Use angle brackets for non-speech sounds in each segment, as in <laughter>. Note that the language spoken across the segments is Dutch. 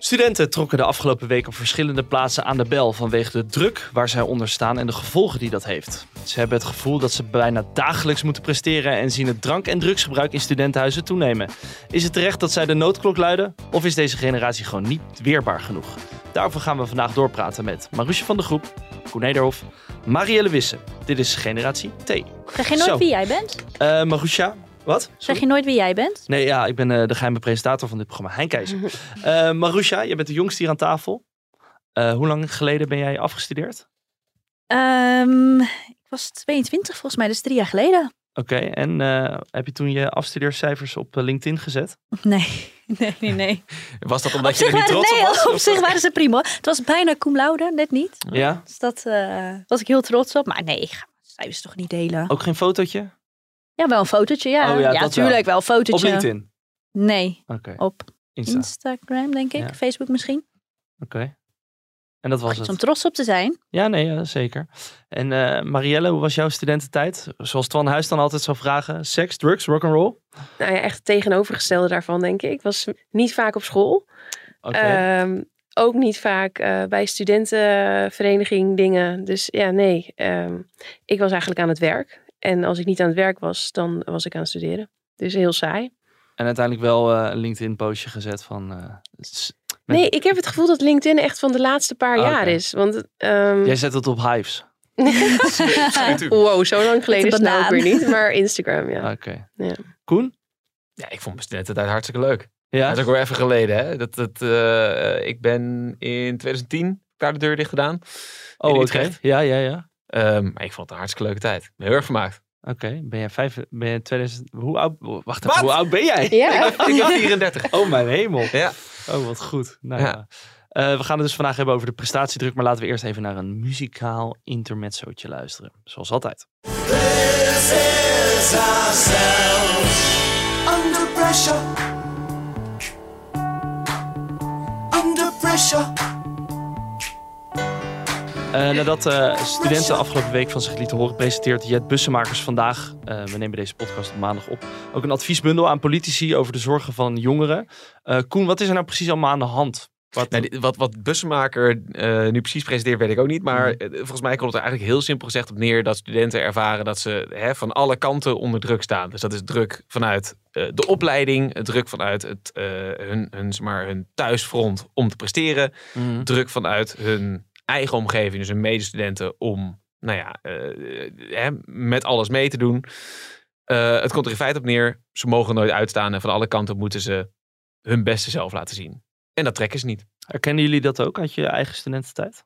Studenten trokken de afgelopen week op verschillende plaatsen aan de bel vanwege de druk waar zij onder staan en de gevolgen die dat heeft. Ze hebben het gevoel dat ze bijna dagelijks moeten presteren en zien het drank- en drugsgebruik in studentenhuizen toenemen. Is het terecht dat zij de noodklok luiden of is deze generatie gewoon niet weerbaar genoeg? Daarover gaan we vandaag doorpraten met Marusje van de Groep, Koen Nederhof, Marielle Wisse. Dit is Generatie T. Zeg je nooit Zo. wie jij bent? Uh, Marusha, wat? Zeg je nooit wie jij bent? Nee, ja, ik ben eh, de geheime presentator van dit programma, Hein Keizer. <laughs> Eh Marusha, je bent de jongste hier aan tafel. Eh, hoe lang geleden ben jij afgestudeerd? Ehm, ik was 22 volgens mij, dus drie jaar geleden. Oké, en eh, heb je toen je afstudeercijfers op LinkedIn gezet? Nee, <laughs> nee, nee. nee. <laughs> Was dat Op omdat je er niet waren, trots op nee, was? op Of- zich waren ze prima. Het was bijna cum laude, net niet. Ja? Dus dat eh, was ik heel trots op. Maar nee, ik ga mijn cijfers toch niet delen. Ook geen fotootje? Ja, wel een fotootje, ja. Oh ja, ja, dat tuurlijk, wel. een fotootje. Op LinkedIn? Nee, Oké, op Insta. Instagram denk ik. Ja. Facebook misschien. Oké. En dat was Iets om het? trots op te zijn. Ja, nee, ja, zeker. En eh, Marielle, hoe was jouw studententijd? Zoals Twan Huis dan altijd zou vragen. Seks, drugs, rock'n'roll? Nou ja, echt het tegenovergestelde daarvan, denk ik. Ik was niet vaak op school. Ehm, ook niet vaak eh, bij studentenvereniging dingen. Dus ja, nee. ehm, ik was eigenlijk aan het werk. En als ik niet aan het werk was, dan was ik aan het studeren. Dus heel saai. En uiteindelijk wel eh, een LinkedIn-postje gezet van... eh, met- Nee, ik heb het gevoel dat LinkedIn echt van de laatste paar Oh, jaar is. Want ehm, Jij zet het op Hives. <laughs> wow, zo lang geleden is het nou ook weer niet. Maar Instagram, ja. Oké. Ja. Koen? Ja, ik vond mijn studententijd hartstikke leuk. Ja? Dat is ook weer even geleden. Hè? Dat, dat, eh, ik ben in 2010 daar de deur dicht gedaan. Oh, oké. Ja, ja, ja. Ehm, maar ik vond het een hartstikke leuke tijd. Ik ben heel erg vermaakt. Oké, ben jij vijf... Ben je 2000... Hoe oud... Wacht even, hoe oud ben jij? Ja. Ik ben 34. <laughs> Oh, mijn hemel. Ja. Oh, wat goed. Nou, Ja. ja. Eh, we gaan het dus vandaag hebben over de prestatiedruk. Maar laten we eerst even naar een muzikaal intermezzootje luisteren. Zoals altijd. Under pressure. Under pressure. Eh, nadat eh, studenten afgelopen week van zich lieten horen, presenteert Jet Bussenmakers vandaag, eh, we nemen deze podcast op maandag op, ook een adviesbundel aan politici over de zorgen van jongeren. Koen, wat is er nou precies allemaal aan de hand? Wat, dit- wat, wat Bussenmaker eh, nu precies presenteert, weet ik ook niet. Maar Mhm. volgens mij komt het er eigenlijk heel simpel gezegd op neer dat studenten ervaren dat ze hè, van alle kanten onder druk staan. Dus dat is druk vanuit de opleiding, druk vanuit het, hun, hun, zeg maar, hun thuisfront om te presteren, Mhm. druk vanuit hun eigen omgeving, dus hun medestudenten, om nou ja, eh, hè, met alles mee te doen. Eh, het komt er in feite op neer, ze mogen nooit uitstaan en van alle kanten moeten ze hun beste zelf laten zien. En dat trekken ze niet. Herkennen jullie dat ook uit je eigen studententijd?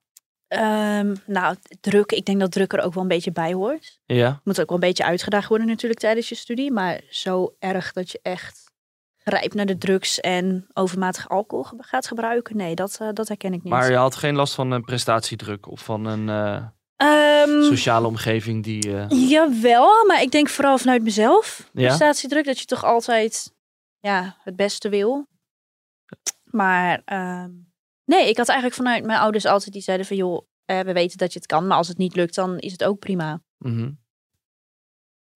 Ehm, nou, druk. Ik denk dat druk er ook wel een beetje bij hoort. Ja. Moet ook wel een beetje uitgedaagd worden natuurlijk tijdens je studie. Maar zo erg dat je echt grijpt naar de drugs en overmatig alcohol gaat gebruiken. Nee, dat, eh, dat herken ik niet. Maar je had geen last van een prestatiedruk of van een eh, Ehm, sociale omgeving die... eh, Jawel, maar ik denk vooral vanuit mezelf. Ja? Prestatiedruk, dat je toch altijd ja, het beste wil. Maar ehm, nee, ik had eigenlijk vanuit mijn ouders altijd die zeiden van joh, we weten dat je het kan, maar als het niet lukt, dan is het ook prima. mhm.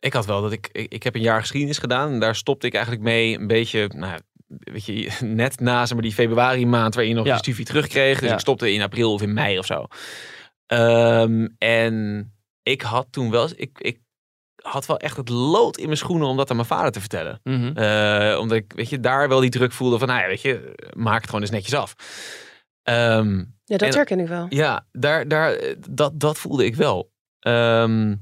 Ik had wel dat ik, ik, ik heb een jaar geschiedenis gedaan en daar stopte ik eigenlijk mee een beetje, nou, weet je, <laughs> net na zeg maar, die februari maand waarin je nog Ja. je studie terugkreeg. Dus Ja. ik stopte in april of in mei of zo. Ehm, en ik had toen wel, ik, ik had wel echt het lood in mijn schoenen om dat aan mijn vader te vertellen. Mhm. Eh, omdat ik, weet je, daar wel die druk voelde van, nou ja, weet je, maak het gewoon eens netjes af. Ehm, Ja, dat En- herken ik wel. ja, daar, daar, dat, dat voelde ik wel. Ehm,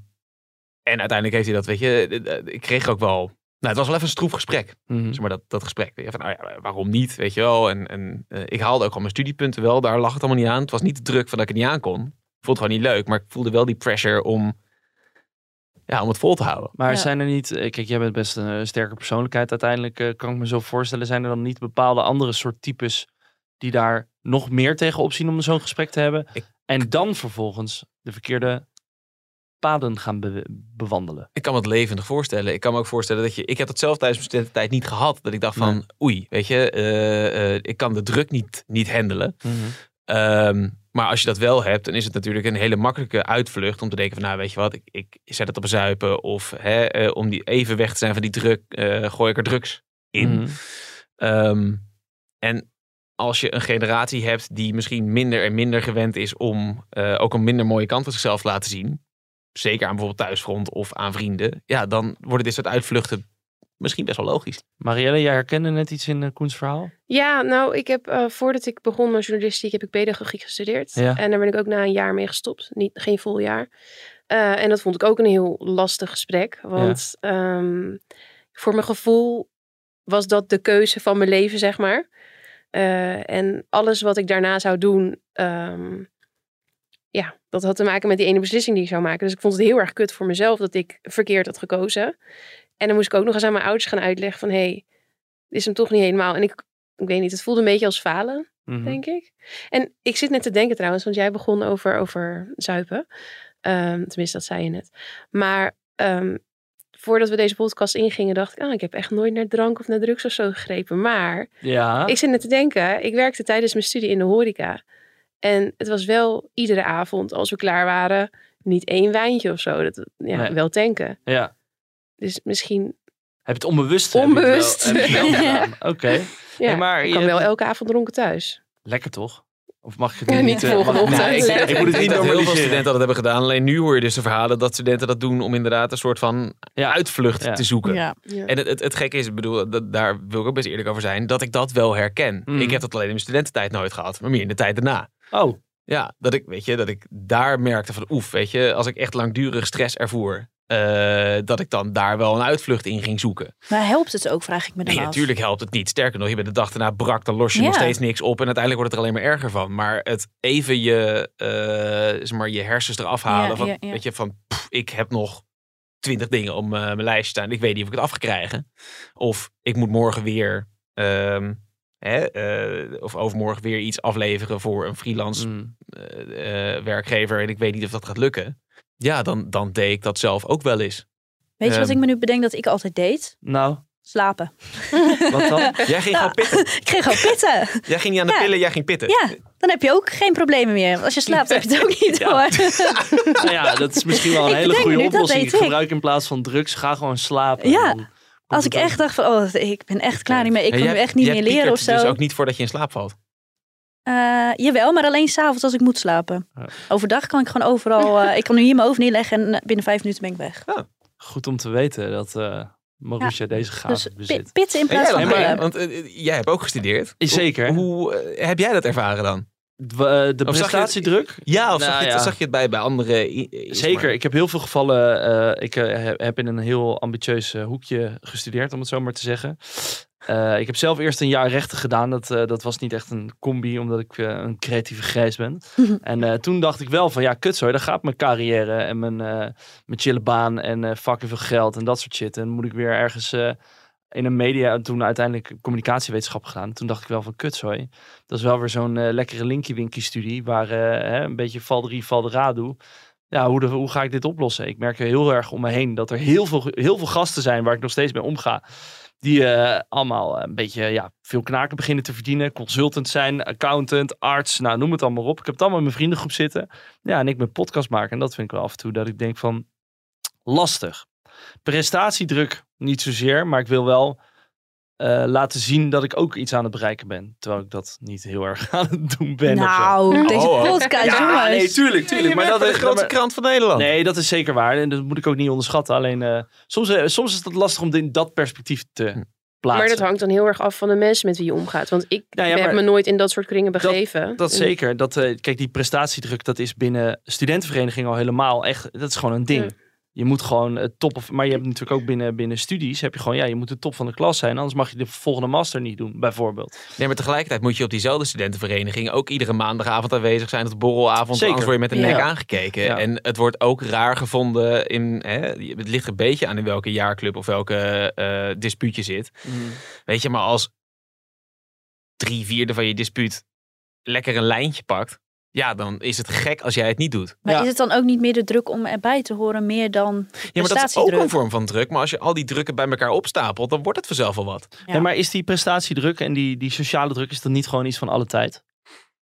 en uiteindelijk heeft hij dat, weet je, ik kreeg ook wel. Nou, het was wel even een stroef gesprek, Mhm. zeg maar, dat, dat gesprek. Weet je, Van, nou ja, waarom niet, weet je wel. En, en eh, ik haalde ook al mijn studiepunten wel, daar lag het allemaal niet aan. Het was niet de druk van dat ik het niet aan kon. Ik vond het gewoon niet leuk, maar ik voelde wel die pressure om ja, om het vol te houden. Maar Ja. zijn er niet, eh, kijk, jij bent best een eh, sterke persoonlijkheid uiteindelijk, kan ik me zo voorstellen. Zijn er dan niet bepaalde andere soort types die daar nog meer tegen opzien om zo'n gesprek te hebben? Ik- En dan vervolgens de verkeerde paden gaan be- bewandelen. Ik kan me het levendig voorstellen. Ik kan me ook voorstellen dat je... Ik heb dat zelf tijdens mijn studententijd niet gehad. Dat ik dacht van, Nee. oei, weet je, eh, eh, ik kan de druk niet, niet handelen. Ehm, maar als je dat wel hebt, dan is het natuurlijk een hele makkelijke uitvlucht om te denken van, nou weet je wat, ik, ik zet het op een zuipen. Of hè, eh, om die even weg te zijn van die druk, gooi ik er drugs in. Mhm. Ehm, en als je een generatie hebt die misschien minder en minder gewend is om ook een minder mooie kant van zichzelf te laten zien. Zeker aan bijvoorbeeld thuisfront of aan vrienden. Ja, dan worden dit soort uitvluchten misschien best wel logisch. Marielle, jij herkende net iets in uh, Koens verhaal? Ja, nou, ik heb eh, voordat ik begon met journalistiek, heb ik pedagogiek gestudeerd. Ja. En daar ben ik ook na een jaar mee gestopt. Niet, geen vol jaar. Eh, en dat vond ik ook een heel lastig gesprek. Want ehm, voor mijn gevoel was dat de keuze van mijn leven, zeg maar. Eh, en alles wat ik daarna zou doen, ehm, ja, dat had te maken met die ene beslissing die ik zou maken. Dus ik vond het heel erg kut voor mezelf dat ik verkeerd had gekozen. En dan moest ik ook nog eens aan mijn ouders gaan uitleggen van... hé, hey, dit is hem toch niet helemaal. En ik, ik weet niet, het voelde een beetje als falen, Mhm. denk ik. En ik zit net te denken trouwens, want jij begon over, over zuipen. Ehm, tenminste, dat zei je net. Maar ehm, voordat we deze podcast ingingen, dacht ik... ah, ik heb echt nooit naar drank of naar drugs of zo gegrepen. Maar Ja. ik zit net te denken, ik werkte tijdens mijn studie in de horeca. En het was wel iedere avond, als we klaar waren, niet één wijntje of zo. Dat, ja, Nee. wel tanken. ja. Dus misschien, Heb je het onbewust? Onbewust. Je <laughs> je? Oké. ja, Hey, maar ik je kan wel hebt- elke avond dronken thuis. Lekker toch? Of mag ik het Ja, niet eh, volgende mag- ochtend. Nee, ik, ik moet het niet dat heel veel normaliseren. studenten dat hebben gedaan. Alleen nu hoor je dus de verhalen dat studenten dat doen om inderdaad een soort van Ja. uitvlucht Ja. te zoeken. Ja. Ja. En het, het, het gekke is, ik bedoel, dat, daar wil ik ook best eerlijk over zijn, dat ik dat wel herken. Mm. Ik heb dat alleen in mijn studententijd nooit gehad, maar meer in de tijd daarna. Oh, Ja, dat ik, weet je, dat ik daar merkte van, oef, weet je, als ik echt langdurig stress ervoer, eh, dat ik dan daar wel een uitvlucht in ging zoeken. Maar helpt het ook, vraag ik me dan Nee, af. natuurlijk helpt het niet. Sterker nog, je bent de dag daarna brak, dan los je Ja. nog steeds niks op en uiteindelijk wordt het er alleen maar erger van. Maar het even je, eh, zeg maar, je hersens eraf halen Ja, van, ja, ja. weet je, van, pff, ik heb nog twintig dingen op mijn mijn lijst staan. Ik weet niet of ik het af ga krijgen. Of ik moet morgen weer, ehm, hè, eh, of overmorgen weer iets afleveren voor een freelance mm. eh, eh, werkgever en ik weet niet of dat gaat lukken. Ja, dan, dan deed ik dat zelf ook wel eens. Weet je wat Ehm. ik me nu bedenk dat ik altijd deed? nou, Slapen. <laughs> wat dan? Jij ging gewoon pitten. <laughs> Ik ging gewoon pitten. <laughs> Jij ging niet aan de Ja. pillen, jij ging pitten. Ja, dan heb je ook geen problemen meer. Als je slaapt, heb je het ook niet Ja. hoor. nou ja, dat is misschien wel een Ik hele goede oplossing. Gebruik in plaats van drugs, ga gewoon slapen. Ja. Als ik echt dacht van, oh, ik ben echt klaar niet meer. Ik kan nu echt niet meer leren of zo. dus ook niet voordat je in slaap valt. Eh, jawel, maar alleen s'avonds als ik moet slapen. Overdag kan ik gewoon overal... eh, <laughs> ik kan nu hier mijn hoofd neerleggen en eh, binnen vijf minuten ben ik weg. Goed om te weten dat eh Marusha deze gave Dus bezit. pitten in plaats jij van maar-. Want jij hebt ook gestudeerd. Zeker. Hoe, hoe, heb jij dat ervaren dan? De, de Of zag je- prestatiedruk? Ja, of Nou, zag, je, ja. zag je het bij, bij andere? Zeker. Ik heb heel veel gevallen. eh, ik eh, heb- in een heel ambitieus eh, hoekje gestudeerd, om het zo maar te zeggen. Eh, ik heb zelf eerst een jaar rechten gedaan. Dat, eh, dat was niet echt een combi, omdat ik eh, een creatieve grijs ben. en eh, toen dacht ik wel van, ja, kut zo. Daar gaat mijn carrière en mijn, eh, mijn chille baan en eh, fucking veel geld en dat soort shit. En moet ik weer ergens eh, in een media, toen uiteindelijk communicatiewetenschap gedaan. Toen dacht ik wel van, kut zo. Dat is wel weer zo'n eh, lekkere linky-winky studie, waar eh, een beetje val drie, val de ja, hoe, de, hoe ga ik dit oplossen? Ik merk heel erg om me heen dat er heel veel, heel veel gasten zijn waar ik nog steeds mee omga. Die eh, allemaal een beetje ja, veel knaken beginnen te verdienen. Consultant zijn, accountant, arts, nou noem het allemaal op. Ik heb het allemaal in mijn vriendengroep zitten. Ja, en ik ben podcast maken. En dat vind ik wel af en toe dat ik denk van lastig. Prestatiedruk niet zozeer, maar ik wil wel eh, laten zien dat ik ook iets aan het bereiken ben. Terwijl ik dat niet heel erg <laughs> aan het doen ben. of zo. Nou, deze Oh, oh. podcast, Ja, jongens. nee, tuurlijk, tuurlijk. Maar dat de is grootste krant van Nederland. Nee, dat is zeker waar. En dat moet ik ook niet onderschatten. Alleen eh, soms, eh, soms is het lastig om dit in dat perspectief te plaatsen. Maar dat hangt dan heel erg af van de mensen met wie je omgaat. Want ik Nou ja, heb me nooit in dat soort kringen begeven. Dat En- zeker. Dat, eh, kijk, die prestatiedruk, dat is binnen studentenvereniging al helemaal echt. Dat is gewoon een ding. Je moet gewoon het top of. Maar je hebt natuurlijk ook binnen, binnen studies. Heb je gewoon, ja, je moet de top van de klas zijn. Anders mag je de volgende master niet doen, bijvoorbeeld. Nee, maar tegelijkertijd moet je op diezelfde studentenvereniging ook iedere maandagavond aanwezig zijn. Op de borrelavond, Zeker. anders word je met een Ja. nek aangekeken. Ja. En het wordt ook raar gevonden in, hè, het ligt een beetje aan in welke jaarclub of welke eh dispuut je zit. Weet je, maar als drie vierde van je dispuut lekker een lijntje pakt, ja, dan is het gek als jij het niet doet. Maar Ja. is het dan ook niet meer de druk om erbij te horen, meer dan Ja, maar dat is ook een vorm van druk. Maar als je al die drukken bij elkaar opstapelt, dan wordt het vanzelf wel wat. Ja. Nee, maar is die prestatiedruk en die, die sociale druk, is dat niet gewoon iets van alle tijd?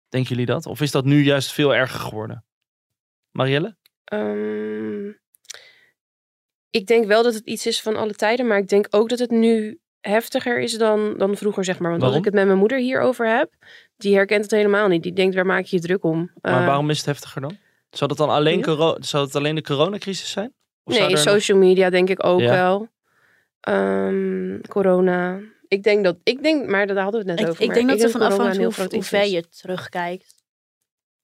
Denken jullie dat? Of is dat nu juist veel erger geworden? Marielle? Ehm, ik denk wel dat het iets is van alle tijden, maar ik denk ook dat het nu heftiger is dan, dan vroeger, zeg maar. Want Waarom? als ik het met mijn moeder hierover heb, die herkent het helemaal niet. Die denkt, waar maak je je druk om? Maar Eh, waarom is het heftiger dan? Zou dat dan alleen, Ja. coro- zou het alleen de coronacrisis zijn? Of zou nee, er nog- social media denk ik ook Ja. wel. Ehm, corona. Ik denk dat, ik denk, maar daar hadden we het net Ik, over. ik maar denk dat er van corona afhangt een heel hoe, groot hoe ver je terugkijkt.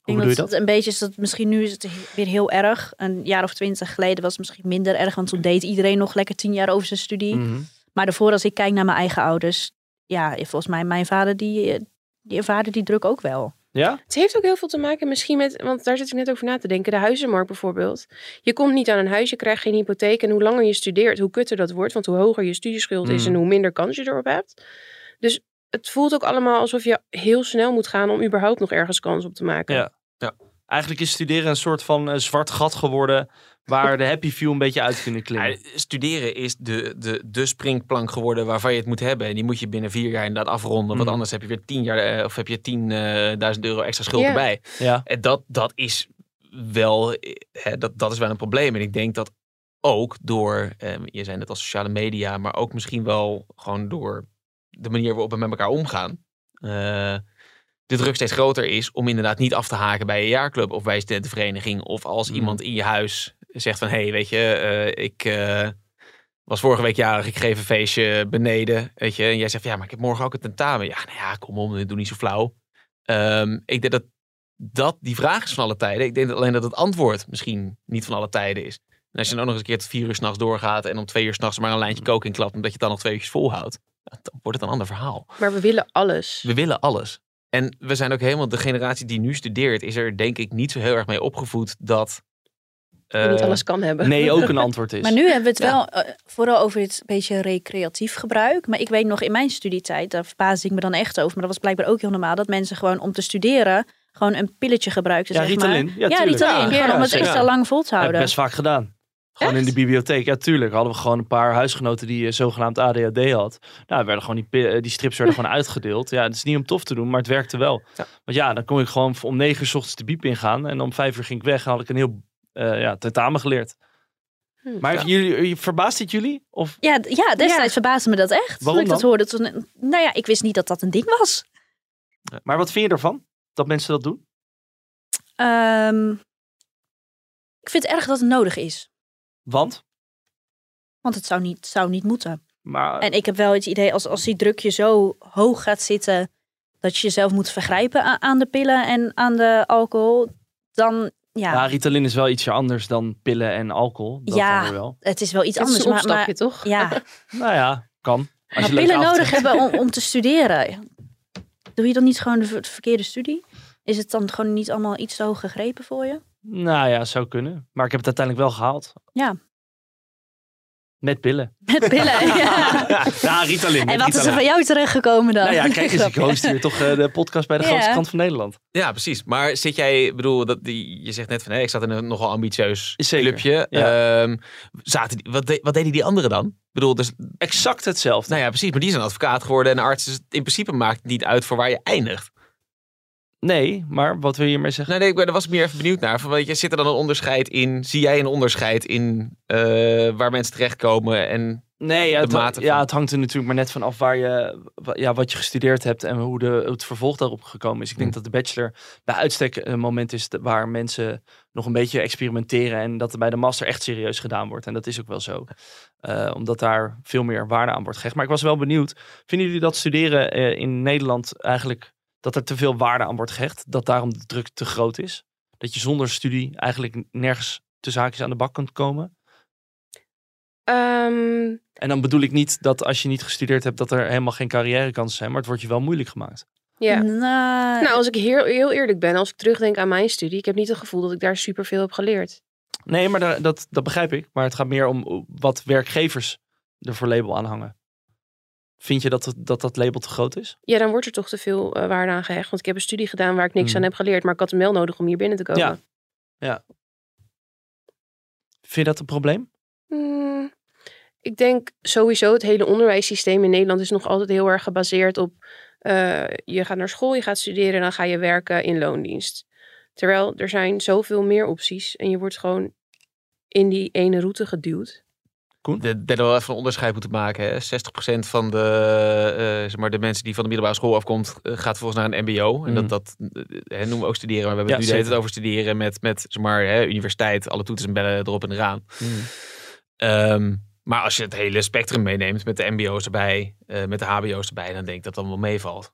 Ik Hoe denk dat dat? het een beetje is dat misschien nu is het weer heel erg. Een jaar of twintig geleden was het misschien minder erg, want toen deed iedereen nog lekker tien jaar over zijn studie. Mhm. Maar daarvoor, als ik kijk naar mijn eigen ouders, ja, volgens mij mijn vader die, die ervaarde die druk ook wel. Ja? Het heeft ook heel veel te maken misschien met, want daar zit ik net over na te denken, de huizenmarkt bijvoorbeeld. Je komt niet aan een huis, je krijgt geen hypotheek en hoe langer je studeert, hoe kutter dat wordt. Want hoe hoger je studieschuld is Mm. en hoe minder kans je erop hebt. Dus het voelt ook allemaal alsof je heel snel moet gaan om überhaupt nog ergens kans op te maken. Ja. Eigenlijk is studeren een soort van eh, zwart gat geworden waar de happy few een beetje uit kunnen klimmen. Ja, studeren is de, de, de springplank geworden waarvan je het moet hebben. En die moet je binnen vier jaar inderdaad afronden. Want Mhm. anders heb je weer tien jaar eh, of heb je 10.000 euro extra schuld erbij. Ja. En dat, dat is wel eh, hè, dat, dat is wel een probleem. En ik denk dat ook door, eh, je zei net al sociale media, maar ook misschien wel gewoon door de manier waarop we met elkaar omgaan. eh, de druk steeds groter is om inderdaad niet af te haken bij een jaarclub of bij een studentenvereniging. Of als Mhm. iemand in je huis zegt van, hé, hey, weet je, eh, ik eh, was vorige week jarig, ik geef een feestje beneden, weet je. En jij zegt, ja, maar ik heb morgen ook een tentamen. Ja, nou ja, kom om, doe niet zo flauw. Ehm, ik denk dat, dat die vraag is van alle tijden. Ik denk alleen dat het antwoord misschien niet van alle tijden is. En als je dan ook nog eens een keer tot vier uur s'nachts doorgaat en om twee uur s'nachts maar een lijntje kook inklapt, omdat je het dan nog twee uurtjes volhoudt, dan wordt het een ander verhaal. Maar we willen alles. We willen alles. En we zijn ook helemaal, de generatie die nu studeert, is er denk ik niet zo heel erg mee opgevoed dat... Je niet eh, alles kan hebben. Nee, ook een <laughs> antwoord is. Maar nu hebben we het Ja. wel eh, vooral over het beetje recreatief gebruik. Maar ik weet nog in mijn studietijd, daar verbaasde ik me dan echt over. Maar dat was blijkbaar ook heel normaal. Dat mensen gewoon om te studeren gewoon een pilletje gebruikten. Ja, zeg Ritalin. Maar. Ja. Ritalin. Ja, gewoon ja, om het zeker. extra lang vol te Heb ik houden. best vaak gedaan. Gewoon in de bibliotheek. Ja, tuurlijk. Hadden we gewoon een paar huisgenoten die eh, zogenaamd ADHD had. Nou, werden gewoon die, die strips werden gewoon <laughs> uitgedeeld. Ja, het is niet om tof te doen, maar het werkte wel. Ja. Want ja, dan kon ik gewoon om negen uur 's ochtends de biep ingaan. En om vijf uur ging ik weg en had ik een heel eh, ja, tentamen geleerd. Hm, Maar Ja. jullie, jullie- verbaast dit jullie? Of Ja, ja, destijds verbaasde me dat echt. Waarom toen ik dat dan? hoorde. Toen, nou ja, ik wist niet dat dat een ding was. Maar wat vind je ervan? Dat mensen dat doen? Ehm, ik vind het erg dat het nodig is. Want? Want het zou niet, zou niet moeten. Maar En ik heb wel het idee, als, als die druk je zo hoog gaat zitten... dat je jezelf moet vergrijpen a- aan de pillen en aan de alcohol... dan, ja, ja, Ritalin is wel ietsje anders dan pillen en alcohol. Dat Ja. wel. het is wel iets Het is anders. een Maar, opstapje, maar toch? ja, <laughs> Nou ja, kan. Als maar je pillen nodig hebt. hebben om, om te <laughs> studeren. Doe je dan niet gewoon de, ver- de verkeerde studie? Is het dan gewoon niet allemaal iets te hoog gegrepen voor je? Nou ja, zou kunnen. Maar ik heb het uiteindelijk wel gehaald. Ja. Met pillen. Met pillen, <laughs> ja. Ja, Ritalin. En wat is er van jou terechtgekomen dan? Nou ja, kijk eens, ik host hier toch eh, de podcast bij de Ja. grootste krant van Nederland. Ja, precies. Maar zit jij, bedoel, dat die, je zegt net van, hé, ik zat in een nogal ambitieus Zeker, clubje. ja. Ehm, zaten die, wat, de- wat deden die anderen dan? Ik bedoel, dus, Exact hetzelfde. nou ja, precies. Maar die zijn advocaat geworden en arts. Dus in principe maakt het niet uit voor waar je eindigt. Nee, maar wat wil je hiermee zeggen? Nee, nee, ik ben, daar was ik meer even benieuwd naar. Van, weet je, zit er dan een onderscheid in? Zie jij een onderscheid in eh, waar mensen terechtkomen? En Nee, ja, het, de ja, van- het hangt er natuurlijk maar net van af waar je, ja, wat je gestudeerd hebt en hoe, de, het vervolg daarop gekomen is. Ik denk Hm. dat de bachelor bij uitstek een moment is waar mensen nog een beetje experimenteren en dat er bij de master echt serieus gedaan wordt. En dat is ook wel zo. Eh, omdat daar veel meer waarde aan wordt gehecht. Maar ik was wel benieuwd, vinden jullie dat studeren eh, in Nederland eigenlijk, dat er te veel waarde aan wordt gehecht? Dat daarom de druk te groot is? Dat je zonder studie eigenlijk nergens tussen haakjes aan de bak kunt komen? Ehm, En dan bedoel ik niet dat als je niet gestudeerd hebt, dat er helemaal geen carrièrekansen zijn, maar het wordt je wel moeilijk gemaakt. ja. Nou, Nou, als ik heel, heel eerlijk ben, als ik terugdenk aan mijn studie, ik heb niet het gevoel dat ik daar superveel heb geleerd. Nee, maar da- dat, dat begrijp ik. Maar het gaat meer om wat werkgevers er voor label aan hangen. Vind je dat dat, dat label te groot is? Ja, dan wordt er toch te veel eh, waarde aan gehecht. Want ik heb een studie gedaan waar ik niks Hmm. aan heb geleerd, maar ik had hem wel nodig om hier binnen te komen. Ja. Vind je dat een probleem? Hmm, ik denk sowieso het hele onderwijssysteem in Nederland is nog altijd heel erg gebaseerd op eh, je gaat naar school, je gaat studeren en dan ga je werken in loondienst. Terwijl er zijn zoveel meer opties en je wordt gewoon in die ene route geduwd. Dat we wel even een onderscheid moeten maken. Hè? 60% van de, eh, zeg maar, de mensen die van de middelbare school afkomt, eh, gaat volgens naar een mbo. En dat, dat eh, hè, noemen we ook studeren. Maar we hebben Ja, het nu de tijd over studeren met, met zeg maar, hè, universiteit, alle toetsen en bellen erop en eraan. Ehm, maar als je het hele spectrum meeneemt met de mbo's erbij, eh, met de hbo's erbij, dan denk ik dat dat wel meevalt.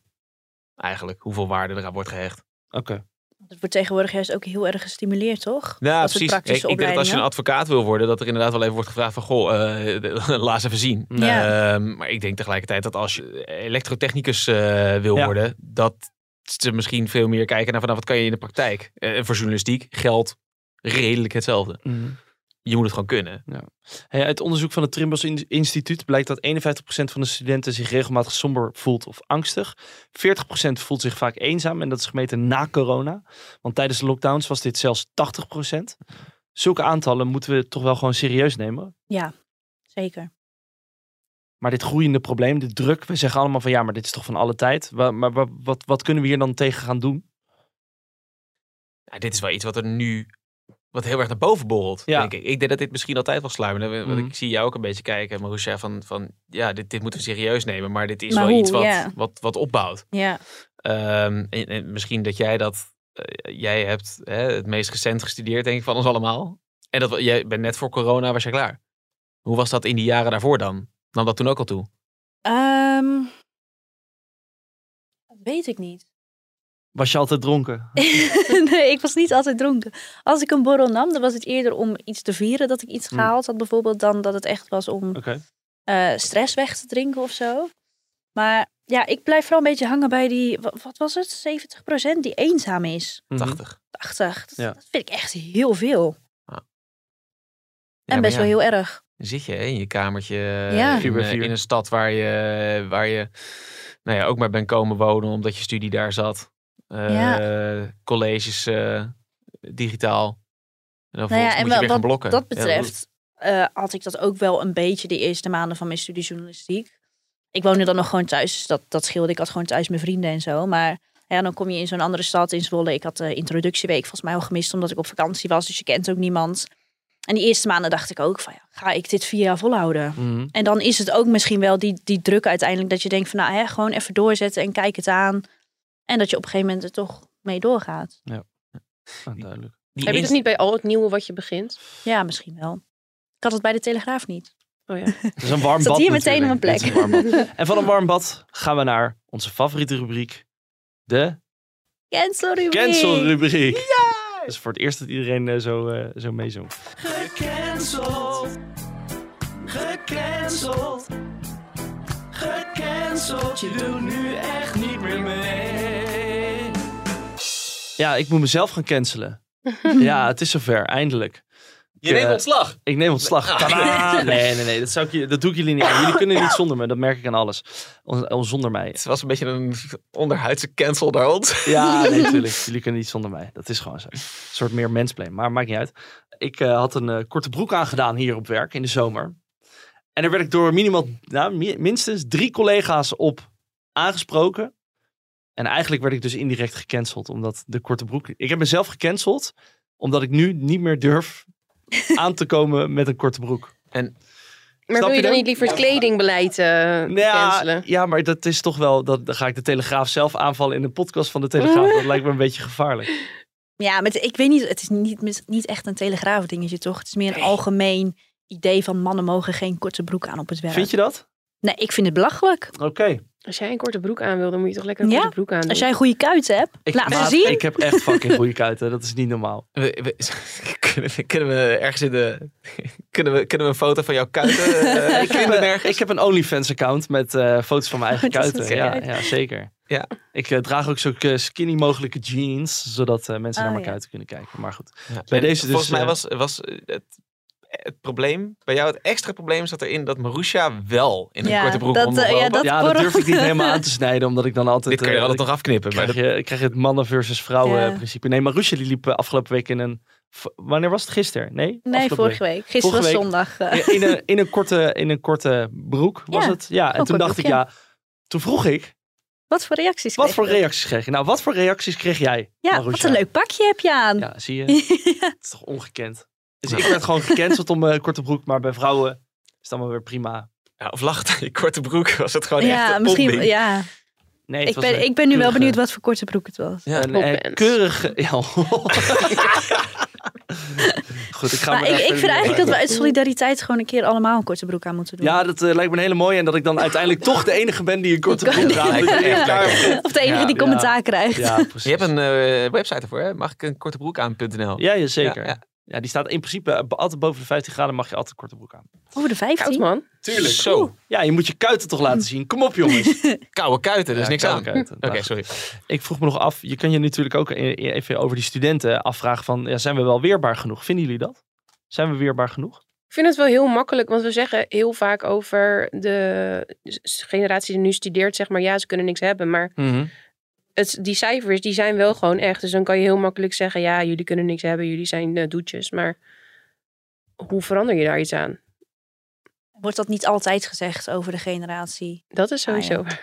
Eigenlijk, hoeveel waarde eraan wordt gehecht. Oké. Het wordt tegenwoordig juist ook heel erg gestimuleerd, toch? Ja, Dat precies. Ik, denk dat als je een advocaat wil worden, dat er inderdaad wel even wordt gevraagd van, goh, eh, <laughs> laat eens even zien. Ja. Ehm, maar ik denk tegelijkertijd dat als je elektrotechnicus eh, wil Ja. worden, dat ze misschien veel meer kijken naar van, nou, wat kan je in de praktijk. Eh, En voor journalistiek geldt redelijk hetzelfde. Mhm. Je moet het gewoon kunnen. Hey, uit onderzoek van het Trimbos In- Instituut blijkt dat 51% van de studenten zich regelmatig somber voelt of angstig. 40% voelt zich vaak eenzaam en dat is gemeten na corona. Want tijdens de lockdowns was dit zelfs 80%. Zulke aantallen moeten we toch wel gewoon serieus nemen. Ja, zeker. Maar dit groeiende probleem, de druk, we zeggen allemaal van ja, maar dit is toch van alle tijd. Maar wa- wat, wat kunnen we hier dan tegen gaan doen? Ja, dit is wel iets wat er nu wat heel erg naar boven borrelt, Ja. denk ik. Ik denk dat dit misschien altijd wel sluimerde. Want Mhm. Ik zie jou ook een beetje kijken, Marusha, van, van ja, dit, dit moeten we serieus nemen. Maar dit is Maar wel hoe? iets wat, wat, wat opbouwt. Ja. Ehm, en, en misschien dat jij dat, eh, jij hebt hè, het meest recent gestudeerd, denk ik, van ons allemaal. En dat, jij bent net voor corona, was je klaar. Hoe was dat in die jaren daarvoor dan? Nam dat toen ook al toe? Ehm, dat weet ik niet. Was je altijd dronken? <laughs> nee, ik was niet altijd dronken. Als ik een borrel nam, dan was het eerder om iets te vieren dat ik iets Hmm. gehaald had, bijvoorbeeld, dan dat het echt was om Oké. eh, stress weg te drinken of zo. Maar ja, ik blijf vooral een beetje hangen bij die, wa- wat was het, 70% die eenzaam is. Mhm. 80. 80. Dat, Ja. dat vind ik echt heel veel. Ja, en best ja, wel heel erg. dan zit je hè, in je kamertje eh, Ja. in, eh, in een stad waar je, waar je nou ja, ook maar bent komen wonen omdat je studie daar zat. Eh, Colleges eh, digitaal. En dan Nou ja, vervolgens en moet je weer wat gaan blokken. dat Ja, betreft eh, had ik dat ook wel een beetje de eerste maanden van mijn studie journalistiek. Ik woonde dan nog gewoon thuis, dus dat, dat scheelde. Ik had gewoon thuis mijn vrienden en zo. Maar ja, dan kom je in zo'n andere stad in Zwolle. Ik had de introductieweek volgens mij al gemist omdat ik op vakantie was. Dus je kent ook niemand. En die eerste maanden dacht ik ook van ja, ga ik dit vier jaar volhouden? Mhm. En dan is het ook misschien wel die, die druk uiteindelijk dat je denkt van nou hè, gewoon even doorzetten en kijk het aan. En dat je op een gegeven moment er toch mee doorgaat. Ah, duidelijk. die Heb je dat niet bij al het nieuwe wat je begint? Ja, misschien wel. Ik had het bij de Telegraaf niet. Oh ja. <laughs> Het is een warm Zat bad hier meteen op mijn bad. En van een warm bad gaan we naar onze favoriete rubriek. De Cancel rubriek. cancel rubriek. Dat is voor het eerst dat iedereen eh, zo, eh, zo meezongt. Gecanceld. Gecanceld. Gecanceld. Je doet nu echt niet meer mee. Ja, ik moet mezelf gaan cancelen. <laughs> ja, het is zover, eindelijk. Je neemt eh, ontslag. Ik neem ontslag. Tadaa! <laughs> Nee, nee, nee. Dat, zou ik, je- dat doe ik jullie niet. Jullie kunnen niet zonder me. Dat merk ik aan alles. On- on- zonder mij. Het was een beetje een onderhuidse cancel ons. Ja, <laughs> nee, natuurlijk. Jullie kunnen niet zonder mij. Dat is gewoon zo. Een soort meer mensplay. Maar maakt niet uit. Ik eh, had een eh, korte broek aangedaan hier op werk in de zomer. En daar werd ik door minimaal, nou, mi- minstens drie collega's op aangesproken. En eigenlijk werd ik dus indirect gecanceld. Omdat de korte broek... Ik heb mezelf gecanceld. Omdat ik nu niet meer durf <laughs> aan te komen met een korte broek. Maar Snap wil je je dan niet liever het kledingbeleid eh Nou ja, cancelen? ja, maar dat is toch wel... Dat, dan ga ik de Telegraaf zelf aanvallen in de podcast van de Telegraaf. Dat lijkt me een beetje gevaarlijk. Ja, maar ik weet niet, het is niet, niet echt een telegraaf dingetje toch? Het is meer een algemeen idee van mannen mogen geen korte broek aan op het werk. Vind je dat? Nee, ik vind het belachelijk. Oké. Als jij een korte broek aan wil, dan moet je toch lekker een Ja? korte broek aan doen. Als jij goede kuiten hebt, Ik, laat maat, zien. ik heb echt fucking goede kuiten. Dat is niet normaal. <laughs> We- we- <laughs> Kunnen we, kunnen we ergens in de... <laughs> Kunnen we, kunnen we een foto van jouw kuiten uh, ik, heb, een- ik heb een OnlyFans-account met eh, foto's van mijn eigen is kuiten. een Ja, ja, zeker. Ja. Ik eh, draag ook zo eh, skinny mogelijke jeans, zodat eh, mensen Oh, naar mijn ja. kuiten kunnen kijken. Maar goed. Ja. Bij deze dus, Volgens mij eh, was, was eh, het, het probleem, bij jou het extra probleem zat erin dat Marusha wel in een Ja, korte broek dat, eh, ja, dat- ja, dat durf ik niet helemaal aan te snijden, omdat ik dan altijd... Dit kan je eh, er altijd nog afknippen. Maar krijg dat, je, krijg je het mannen versus vrouwen Ja. eh, principe. Nee, Marusha die liep eh, afgelopen week in een... Wanneer was het? Gisteren? Nee? Nee, vorige week. Gisteren Vorige was week. zondag. eh. In, een, in, een korte, in een korte broek was Ja, het. Ja, en toen dacht ik, ja... Toen vroeg ik, Wat voor reacties wat kreeg voor je? reacties kreeg je? Nou, wat voor reacties kreeg jij, Ja, Marusha? wat een leuk pakje heb je aan. Ja, zie je? <laughs> Het is toch ongekend. Dus ik werd gewoon gecanceld om mijn korte broek, maar bij vrouwen is het allemaal weer prima. ja, of lacht <laughs> korte broek was het gewoon echt Ja, een misschien. Ja, Nee, het ik ben, ik ben nu wel benieuwd wat voor korte broek het was. Ja, Een eh, keurige... <laughs> Ja. Goed, ik ga Maar ik, ik vind eigenlijk dat we uit solidariteit gewoon een keer allemaal een korte broek aan moeten doen. Ja, dat eh, lijkt me een hele mooie. En dat ik dan uiteindelijk toch de enige ben die een korte broek draagt. echt. <laughs> Of de enige Ja, die ja. commentaar krijgt. Ja, precies. Je hebt een eh, website ervoor, hè? Mag ik een korte broek aan.nl? Ja, ja, zeker. Ja, die staat in principe altijd boven de 15 graden mag je altijd een korte broek aan. Over de Koud 15. man. Tuurlijk. Zo, Ja, je moet je kuiten toch laten <laughs> zien. Kom op jongens. <laughs> koude kuiten, er is Ja, niks aan. kuiten. Oké, sorry. Ik vroeg me nog af, je kan je natuurlijk ook even over die studenten afvragen van, ja, zijn we wel weerbaar genoeg? Vinden jullie dat? Zijn we weerbaar genoeg? Ik vind het wel heel makkelijk, want we zeggen heel vaak over de generatie die nu studeert, zeg maar, ja, ze kunnen niks hebben. Maar het, die cijfers, die zijn wel gewoon echt. Dus dan kan je heel makkelijk zeggen, ja, jullie kunnen niks hebben, jullie zijn eh, doetjes. Maar hoe verander je daar iets aan? Wordt dat niet altijd gezegd over de generatie? Dat is Ah, ja. sowieso.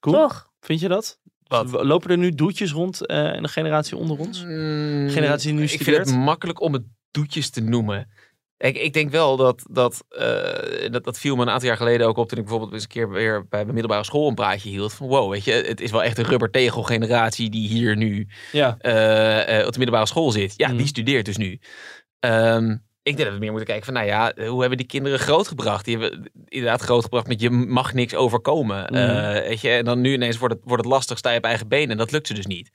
Cool. Toch? Vind je dat? Wat? Lopen er nu doetjes rond eh, in de generatie onder ons? Mm, Generatie die nu Ik vind studeert? het makkelijk om het doetjes te noemen. Ik, ik denk wel dat, dat, eh, dat, dat viel me een aantal jaar geleden ook op toen ik bijvoorbeeld eens een keer weer bij mijn middelbare school een praatje hield. Van wow, weet je, het is wel echt een rubbertegel generatie die hier nu Ja. eh, eh, op de middelbare school zit. Ja, Mhm. die studeert dus nu. Ehm, ik denk dat we meer moeten kijken van, nou ja, hoe hebben die kinderen grootgebracht? Die hebben inderdaad grootgebracht met je mag niks overkomen. Mhm. Eh, weet je, en dan nu ineens wordt het, wordt het lastig, sta je op eigen benen. En dat lukt ze dus niet.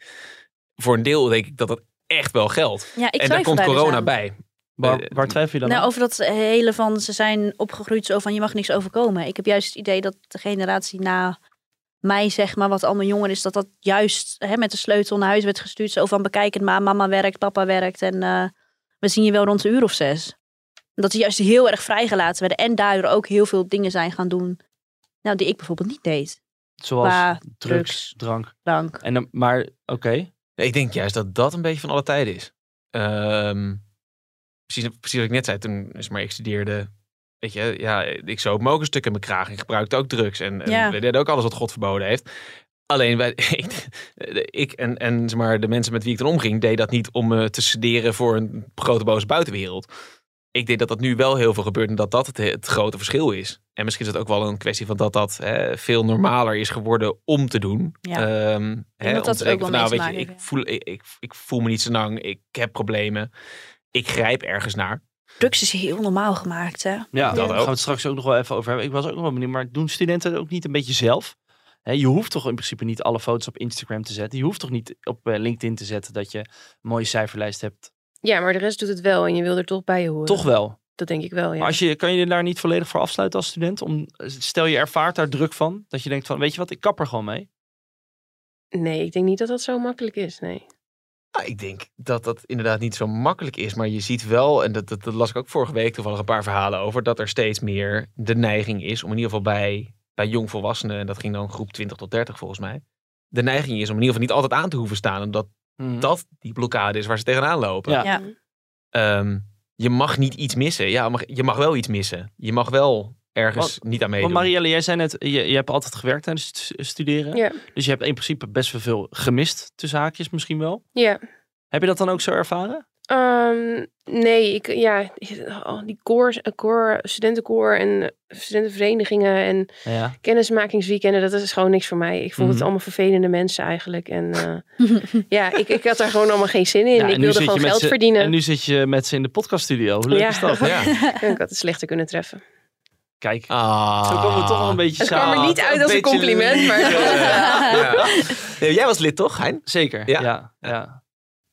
Voor een deel denk ik dat dat echt wel geldt. Ja, ik en daar komt dus corona bij. Waar, Eh, waar twijfel je dan Nou, aan? over dat hele van ze zijn opgegroeid zo van je mag niks overkomen. Ik heb juist het idee dat de generatie na mij, zeg maar, wat allemaal jonger is, dat dat juist hè, met de sleutel naar huis werd gestuurd. Zo van bekijk het maar, mama werkt, papa werkt en eh, we zien je wel rond een uur of zes. Dat ze juist heel erg vrijgelaten werden en daardoor ook heel veel dingen zijn gaan doen. Nou, die ik bijvoorbeeld niet deed. Zoals qua drugs, drugs. drank. Dank. En dan, maar, oké. Ik denk juist dat dat een beetje van alle tijden is. Ehm, precies, precies wat ik net zei, toen is maar ik studeerde. Weet je, ja, ik zoop me ook een stuk in mijn kraag en gebruikte ook drugs. En, en Ja. we deden ook alles wat God verboden heeft. Alleen wij, <laughs> ik, ik en, en zeg maar, de mensen met wie ik dan omging, deed dat niet om me te sederen voor een grote boze buitenwereld. Ik denk dat dat nu wel heel veel gebeurt en dat dat het, het grote verschil is. En misschien is het ook wel een kwestie van dat dat hè, veel normaler is geworden om te doen. Ja. Hè, dat om dat te ook denken van, wel nou, weet je, ik voel, ik, ik, ik voel me niet zo lang, ik heb problemen. Ik grijp ergens naar. Drugs is heel normaal gemaakt, hè? Ja, Dat daar ook. gaan we het straks ook nog wel even over hebben. Ik was ook nog wel benieuwd, maar doen studenten het ook niet een beetje zelf? Hè, je hoeft toch in principe niet alle foto's op Instagram te zetten. Je hoeft toch niet op eh, LinkedIn te zetten dat je een mooie cijferlijst hebt. Ja, maar de rest doet het wel en je wil er toch bij horen. Toch wel. Dat denk ik wel, ja. Maar als je, kan je je daar niet volledig voor afsluiten als student? Om, stel je ervaart daar druk van. Dat je denkt van, weet je wat, ik kap er gewoon mee. Nee, ik denk niet dat dat zo makkelijk is, nee. Nou, ik denk dat dat inderdaad niet zo makkelijk is. Maar je ziet wel, en dat, dat, dat las ik ook vorige week toevallig een paar verhalen over, dat er steeds meer de neiging is om in ieder geval bij, bij jongvolwassenen, en dat ging dan groep 20 tot 30 volgens mij, de neiging is om in ieder geval niet altijd aan te hoeven staan. Omdat dat die blokkade is waar ze tegenaan lopen. Ja. Ja. Ehm, je mag niet iets missen. Ja, maar je mag wel iets missen. Je mag wel ergens niet aan meedoen. Want Marielle, jij zei net, je, je hebt altijd gewerkt tijdens het stu- studeren. Ja, Dus je hebt in principe best wel veel gemist, tussen haakjes misschien wel. ja. Heb je dat dan ook zo ervaren? Ehm, nee, ik, ja, oh, die koor, koor, studentenkoor en studentenverenigingen en Ja. kennismakingsweekenden, dat is gewoon niks voor mij. Ik vond Mhm. het allemaal vervelende mensen eigenlijk. En eh, <laughs> ja, ik, ik had daar gewoon allemaal geen zin in. Ja, ik nu wilde zit je gewoon met geld verdienen. En nu zit je met ze in de podcaststudio. Hoe leuk Ja. is dat? <laughs> Ja. Ik had het slechter kunnen treffen. Kijk, Ah. zo komen we toch wel een beetje Het kwam er samen. niet uit als een compliment, maar... Ja. Nee, jij was lid toch, Hein? Zeker, Ja? ja. ja,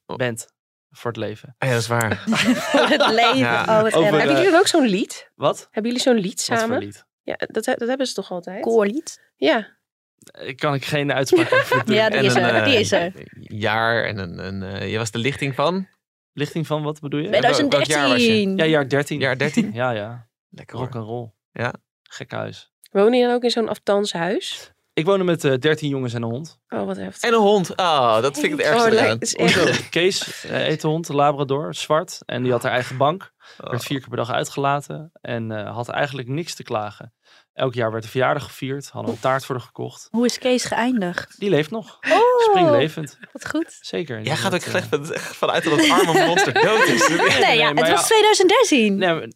ja. Bent. voor het leven. Ah, ja, dat is waar. <laughs> Voor het leven. Ja. Oh, wat Over, Hebben jullie dan ook zo'n lied? Wat? Hebben jullie zo'n lied Wat voor samen? lied? Ja, dat, dat hebben ze toch altijd? Koorlied. Ja. Ik kan ik geen uitspraak over doen. Ja, die En is een, er. eh, Die is er. Jaar en een... een eh, je was de lichting van? Lichting van wat bedoel je? welk jaar was je? 2013. Ja, jaar 13. Jaar 13? Ja, ja. Lekker. Rock and roll. Ja. Gek huis. Wonen je dan ook in zo'n aftans huis? Ik woonde met eh 13 jongens en een hond. Oh, wat heftig. En een hond. Ah, dat vind ik het ergste Oh, is echt... Kees eh, eet de hond, een Labrador, zwart. En die had haar eigen bank. Oh. Werd vier keer per dag uitgelaten. En eh, had eigenlijk niks te klagen. Elk jaar werd de verjaardag gevierd. Hadden we een taart voor haar gekocht. Hoe is Kees geëindigd? Die leeft nog. Oh, Springlevend. wat goed. Zeker. Jij gaat ook van- vanuit dat het arme monster dood is. Nee, ja, het ja. was 2013. Nee,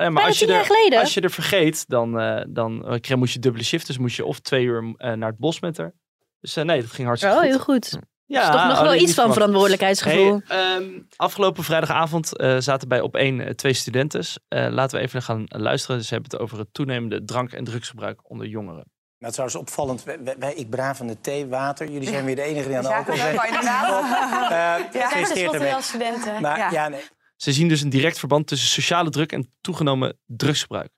maar, nee, maar Bijna als je, er, geleden. als je er vergeet, dan, eh, dan eh, kreeg- moest je dubbele shift. Dus moest je of twee uur eh, naar het bos met haar. Dus eh, nee, dat ging hartstikke Oh, goed. heel goed. Ja, is toch nog oh, wel iets van verantwoordelijkheidsgevoel. Hey, ehm, afgelopen vrijdagavond eh, zaten bij op één eh, twee studenten. Eh, laten we even gaan luisteren. Ze hebben het over het toenemende drank- en drugsgebruik onder jongeren. Nou, het is trouwens opvallend. Wij, wij- ik braaf van de thee, water. Jullie zijn weer de enige die aan de Ja, alcohol dat zijn. kan inderdaad. Eh, Ja, studenten. Maar ja. ja, nee. Ze zien dus een direct verband tussen sociale druk en toegenomen drugsgebruik.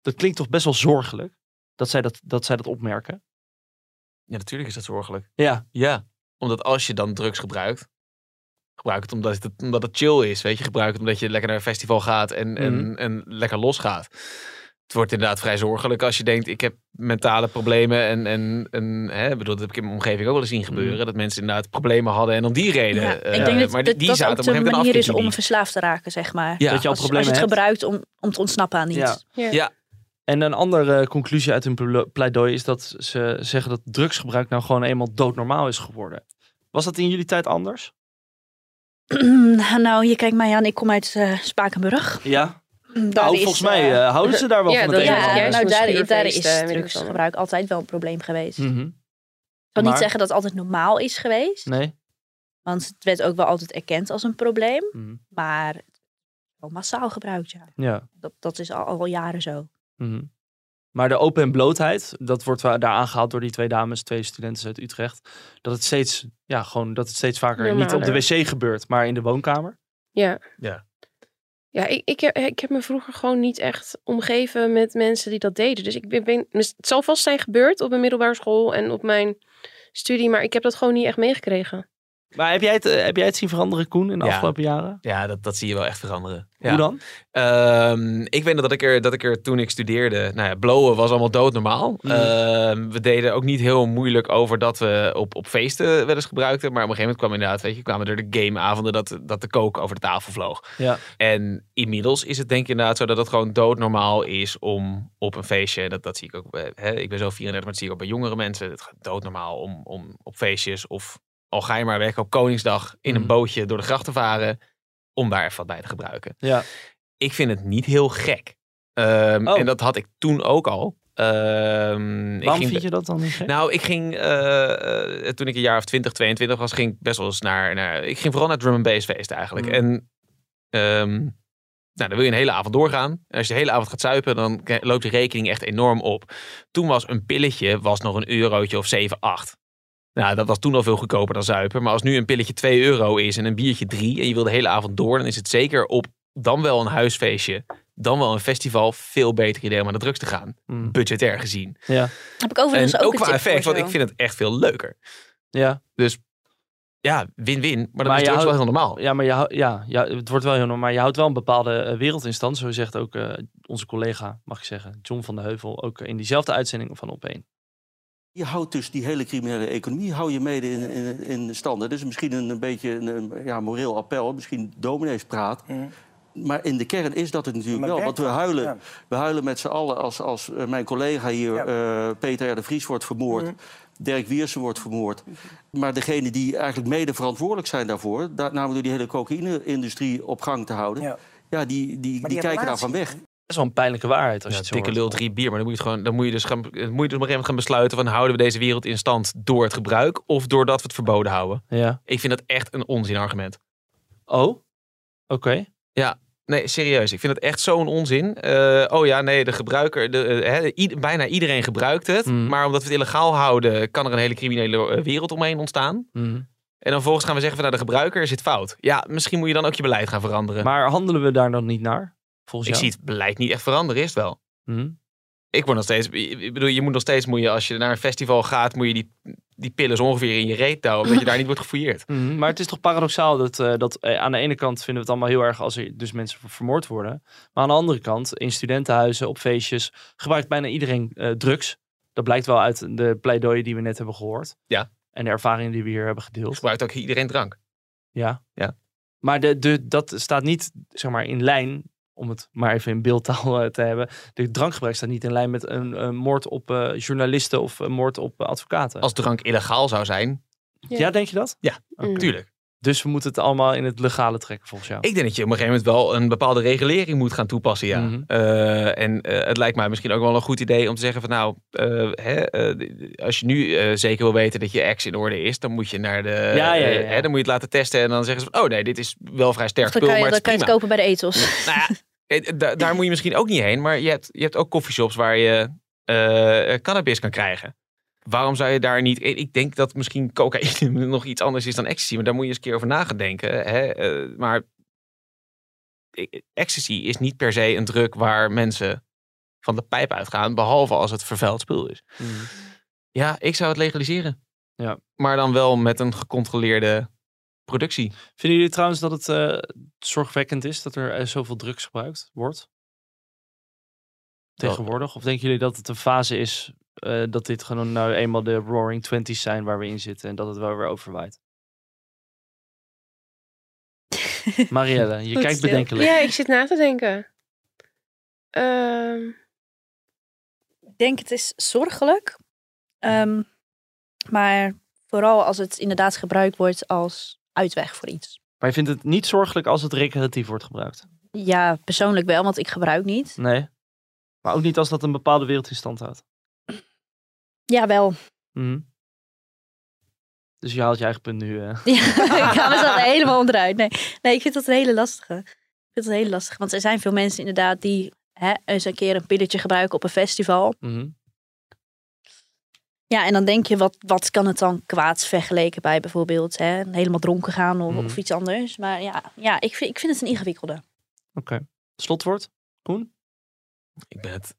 Dat klinkt toch best wel zorgelijk dat zij dat, dat, zij dat opmerken. Ja, natuurlijk is dat zorgelijk. Ja, Ja, omdat als je dan drugs gebruikt, gebruik het omdat het, omdat het chill is. Weet je, gebruik het omdat je lekker naar een festival gaat en, en, Mhm. en lekker losgaat. Het wordt inderdaad vrij zorgelijk als je denkt, ik heb mentale problemen. En, en, en hè, ik bedoel, dat heb ik in mijn omgeving ook wel eens zien gebeuren. Dat mensen inderdaad problemen hadden en om die reden. Ja, eh, ik denk dat maar dat, die, die dat zaten ook de manier is om verslaafd te raken, zeg maar. dat Ja. je al als, als je problemen het hebt. gebruikt om, om te ontsnappen aan iets. Ja. Ja. En een andere conclusie uit hun ple- pleidooi is dat ze zeggen dat drugsgebruik nou gewoon eenmaal doodnormaal is geworden. Was dat in jullie tijd anders? <clears throat> nou, je kijkt mij aan. Ik kom uit eh, Spakenburg. Ja. Daar Nou, is, volgens mij eh, eh, houden ze daar wel Ja, van ja, nou, daar, daar is ik drugsgebruik altijd wel een probleem geweest. Ik Mhm. zal Maar- niet zeggen dat het altijd normaal is geweest. Nee? Want het werd ook wel altijd erkend als een probleem. Mhm. Maar wel massaal gebruikt, ja. Ja. Dat, dat is al, al jaren zo. Mhm. Maar de open en blootheid, dat wordt daar aangehaald door die twee dames, twee studenten uit Utrecht. Dat het steeds, ja, gewoon, dat het steeds vaker niet op de wc gebeurt, maar in de woonkamer. Ja. Ja. Ja, ik, ik, heb, ik heb me vroeger gewoon niet echt omgeven met mensen die dat deden. Dus ik ben, ben- dus het zal vast zijn gebeurd op mijn middelbare school en op mijn studie, maar ik heb dat gewoon niet echt meegekregen. Maar heb jij het, eh, heb jij het zien veranderen, Koen, in de Ja. afgelopen jaren? Ja, dat, dat zie je wel echt veranderen. Ja. Hoe dan? Ehm, ik weet nog dat ik, er, dat ik er toen ik studeerde, nou ja, blowen was allemaal doodnormaal. Mhm. Ehm, we deden ook niet heel moeilijk over dat we op, op feesten wel eens gebruikten. Maar op een gegeven moment kwam inderdaad, weet je, kwamen er de gameavonden dat, dat de kook over de tafel vloog. Ja. En inmiddels is het denk ik inderdaad zo dat het gewoon doodnormaal is om op een feestje, dat, dat zie ik ook, bij- hè, ik ben zo 34, maar dat zie ik ook bij jongere mensen. Het gaat doodnormaal om, om op feestjes of al ga je maar weg op Koningsdag in een Mhm. bootje door de gracht te varen, om daar even wat bij te gebruiken Ja. ik vind het niet heel gek. Ehm, Oh. En dat had ik toen ook al. Ik Waarom ging, vind je dat dan niet gek? Nou, ik ging eh, eh, toen ik een jaar of 20, 22 was, ging ik best wel eens naar, naar ik ging vooral naar drum and bass feesten eigenlijk. Mm. En ehm, nou, dan wil je een hele avond doorgaan. En als je de hele avond gaat zuipen, dan loopt je rekening echt enorm op. Toen was een pilletje was nog een eurotje of 7, 8. Nou, dat was toen al veel goedkoper dan zuipen. Maar als nu een pilletje 2 euro is en een biertje 3 en je wil de hele avond door, dan is het zeker op dan wel een huisfeestje, dan wel een festival veel beter idee om aan de drugs te gaan. Mm. Budgetair gezien. Ja. Heb ik overigens En ook, ook een qua tip effect, voor want ik vind het echt veel leuker. Ja. Ja, win-win. Maar dat Maar is je drugs wel houdt- heel normaal. Ja, maar je, ja, ja, het wordt wel heel normaal. Maar je houdt wel een bepaalde eh, wereld in stand. Zo zegt ook eh, onze collega, mag ik zeggen, John van de Heuvel, ook in diezelfde uitzending van Op1. Je houdt dus die hele criminele economie hou je mede in, in, in stand. Dat is misschien een, een beetje een, een, ja, moreel appel, misschien domineespraat. Mhm. Maar in de kern is dat het natuurlijk wel. Want we huilen, Ja. we huilen met z'n allen als, als eh, mijn collega hier, Ja. eh, Peter R. de Vries, wordt vermoord. Mhm. Dirk Wiersen wordt vermoord. Maar degene die eigenlijk mede verantwoordelijk zijn daarvoor... daar, namelijk door die hele cocaïne-industrie op gang te houden... Ja. ja, die, die, die, die kijken daarvan weg. Dat is wel een pijnlijke waarheid als Ja, je het dikke lul, drie bier. Maar dan moet je, het gewoon, dan moet je dus gaan, moet je dus op een gegeven moment gaan besluiten van houden we deze wereld in stand door het gebruik of doordat we het verboden houden. Ja. Ik vind dat echt een onzinargument. Oh, oké. Nee, serieus. Ik vind het echt zo'n onzin. Eh, oh ja, nee, de gebruiker, de, eh, i- bijna iedereen gebruikt het. Mhm. Maar omdat we het illegaal houden, kan er een hele criminele eh, wereld omheen ontstaan. Mhm. En dan vervolgens gaan we zeggen van nou, de gebruiker zit fout. Ja, misschien moet je dan ook je beleid gaan veranderen. Maar handelen we daar dan niet naar? Volgens ik jou? zie het beleid niet echt veranderen, is het wel. Mhm. Ik word nog steeds, ik bedoel, je moet nog steeds, moet je, als je naar een festival gaat, moet je die, die pillen zo ongeveer in je reet houden, omdat je daar <laughs> niet wordt gefouilleerd. Mhm, Maar het is toch paradoxaal dat, eh, dat eh, aan de ene kant vinden we het allemaal heel erg als er dus mensen ver- vermoord worden. Maar aan de andere kant, in studentenhuizen, op feestjes, gebruikt bijna iedereen eh, drugs. Dat blijkt wel uit de pleidooien die we net hebben gehoord. Ja. En de ervaringen die we hier hebben gedeeld. Gebruikt ook iedereen drank. Ja. Ja. Maar de, de, dat staat niet zeg maar, in lijn, om het maar even in beeldtaal eh, te hebben. De drankgebruik staat niet in lijn met een, een moord op eh, journalisten of een moord op eh, advocaten. Als drank illegaal zou zijn, Ja, denk je dat? ja, Mm. Dus we moeten het allemaal in het legale trekken volgens jou. Ik denk dat je op een gegeven moment wel een bepaalde regulering moet gaan toepassen, ja. Mhm. Eh, en eh, het lijkt mij misschien ook wel een goed idee om te zeggen van nou, eh, hè, eh, als je nu eh, zeker wil weten dat je ex in orde is, dan moet je naar de, Ja, ja, ja, ja. hè, dan moet je het laten testen en dan zeggen ze van oh nee, dit is wel vrij sterk Dan spul, kan je, maar dan kan je het kopen bij de ethos. Nou ja, <laughs> eh, da- daar moet je misschien ook niet heen. Maar je hebt, je hebt ook coffeeshops waar je eh, cannabis kan krijgen. Waarom zou je daar niet... Ik denk dat misschien cocaïne <laughs> nog iets anders is dan ecstasy. Maar daar moet je eens een keer over na gaan denken. Hè? Eh, maar ecstasy is niet per se een druk waar mensen van de pijp uitgaan. Behalve als het vervuild spul is. Mhm. Ja, ik zou het legaliseren. Ja. Maar dan wel met een gecontroleerde productie. Vinden jullie trouwens dat het eh, zorgwekkend is dat er eh, zoveel drugs gebruikt wordt? Tegenwoordig? Of denken jullie dat het een fase is eh, dat dit gewoon nou eenmaal de Roaring Twenties zijn waar we in zitten en dat het wel weer overwaait? <laughs> Marielle, je kijkt stil. bedenkelijk. Ja, ik zit na te denken. Ehm, Ik denk het is zorgelijk. Ehm, maar vooral als het inderdaad gebruikt wordt als uitweg voor iets. Maar je vindt het niet zorgelijk als het recreatief wordt gebruikt? Ja, persoonlijk wel, want ik gebruik niet. Nee. Maar ook niet als dat een bepaalde wereld in stand houdt. Ja, wel. Mhm. Dus je haalt je eigen punt nu. eh. <laughs> Ja, ik ga mezelf helemaal onderuit. Nee, nee, ik vind dat een hele lastige. Ik vind dat een hele lastige. Want er zijn veel mensen inderdaad die hè, eens een keer een pilletje gebruiken op een festival. Mhm. Ja, en dan denk je, wat, wat kan het dan kwaads vergeleken bij bijvoorbeeld hè, helemaal dronken gaan of, Mhm. of iets anders. Maar ja, ja ik, vind, ik vind het een ingewikkelde. Oké. Slotwoord? Koen? Ik ben het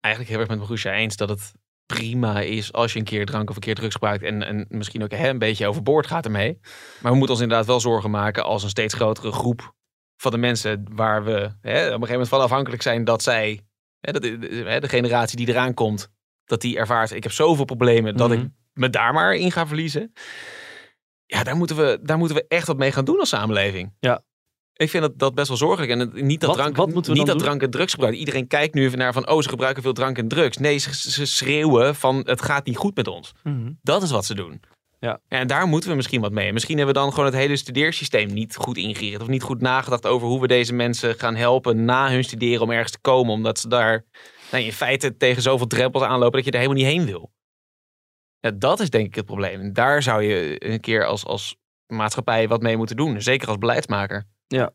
eigenlijk heel erg met Marusha eens dat het prima is als je een keer drank of een keer drugs gebruikt en, en misschien ook hè, een beetje overboord gaat ermee. Maar we moeten ons inderdaad wel zorgen maken als een steeds grotere groep van de mensen waar we hè, op een gegeven moment van afhankelijk zijn dat zij, hè, dat, de, generatie die eraan komt, dat die ervaart, ik heb zoveel problemen dat Mhm. ik me daar maar in ga verliezen. Ja, daar moeten, we, daar moeten we echt wat mee gaan doen als samenleving. Ja. Ik vind dat, dat best wel zorgelijk. En het- niet dat, Wat- drank, wat niet dat doen? drank en drugs gebruiken. Iedereen kijkt nu even naar van, oh, ze gebruiken veel drank en drugs. Nee, ze, ze schreeuwen van, het gaat niet goed met ons. Mhm. Dat is wat ze doen. Ja. En daar moeten we misschien wat mee. Misschien hebben we dan gewoon het hele studeersysteem niet goed ingericht. Of niet goed nagedacht over hoe we deze mensen gaan helpen na hun studeren om ergens te komen. Omdat ze daar nou, in feite tegen zoveel drempels aanlopen dat je er helemaal niet heen wil. Ja, dat is denk ik het probleem. En daar zou je een keer als, als maatschappij wat mee moeten doen. Zeker als beleidsmaker. Ja.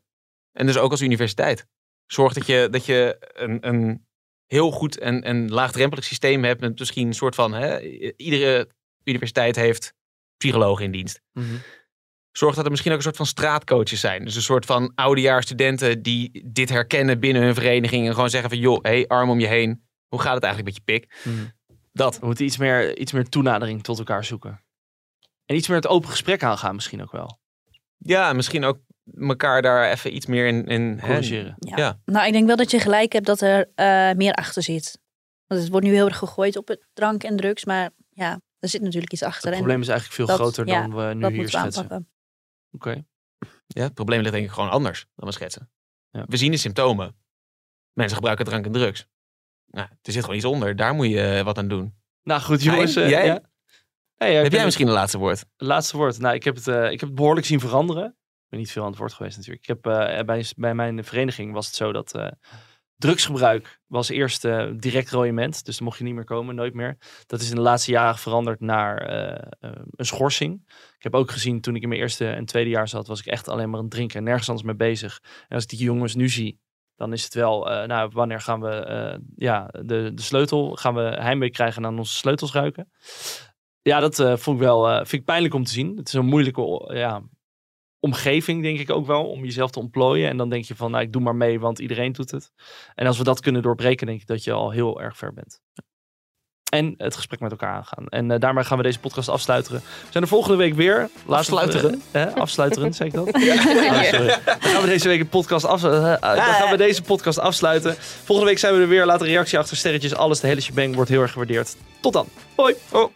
En dus ook als universiteit. Zorg dat je, dat je een, een heel goed en, en laagdrempelig systeem hebt. Met misschien een soort van... Hè, iedere universiteit heeft psychologen in dienst. Mhm. Zorg dat er misschien ook een soort van straatcoaches zijn. Dus een soort van oudejaarsstudenten die dit herkennen binnen hun vereniging. En gewoon zeggen van joh, hey, arm om je heen. Hoe gaat het eigenlijk met je pik? Mhm. Dat. We moeten iets meer, iets meer toenadering tot elkaar zoeken. En iets meer het open gesprek aangaan misschien ook wel. Ja, misschien ook elkaar daar even iets meer in... in Corrigeren. Ja. Ja. Nou, ik denk wel dat je gelijk hebt dat er eh, meer achter zit. Want het wordt nu heel erg gegooid op het drank en drugs. Maar ja, er zit natuurlijk iets achter. Het probleem is eigenlijk veel dat- groter ja, dan we nu dat hier moeten we schetsen. aanpakken. Oké. Ja, het probleem ligt denk ik gewoon anders dan we schetsen. Ja. We zien de symptomen. Mensen gebruiken drank en drugs. Nou, er zit gewoon iets onder. Daar moet je eh, wat aan doen. Nou goed jongens. Eh, jij? ja. Nee, ja, ik Heb jij misschien een laatste woord? Laatste woord. Nou, ik heb, het, eh, ik heb het behoorlijk zien veranderen. Niet veel aan het geweest natuurlijk. Ik heb, eh, bij, bij mijn vereniging was het zo dat eh, drugsgebruik was eerst eh, direct royement. Dus dan mocht je niet meer komen, nooit meer. Dat is in de laatste jaren veranderd naar een schorsing. Ik heb ook gezien toen ik in mijn eerste en tweede jaar zat, was ik echt alleen maar aan drinken en nergens anders mee bezig. En als ik die jongens nu zie, dan is het wel, nou, wanneer gaan we ja, de, de sleutel, gaan we heimwee krijgen en aan onze sleutels ruiken. Ja, dat vond ik wel vind ik pijnlijk om te zien. Het is een moeilijke ja, omgeving, denk ik ook wel, om jezelf te ontplooien. En dan denk je van, nou, ik doe maar mee, want iedereen doet het. En als we dat kunnen doorbreken, denk ik dat je al heel erg ver bent. En het gesprek met elkaar aangaan. En eh, daarmee gaan we deze podcast afsluiten. We zijn er volgende week weer. Afsluiteren? eh, afsluiteren, zeg ik dat? <laughs> Oh, sorry. Dan gaan we deze week een podcast af, eh, eh, dan gaan we deze podcast afsluiten. Volgende week zijn we er weer. Laat een reactie achter, sterretjes, alles. De hele shebang wordt heel erg gewaardeerd. Tot dan. Hoi. Oh.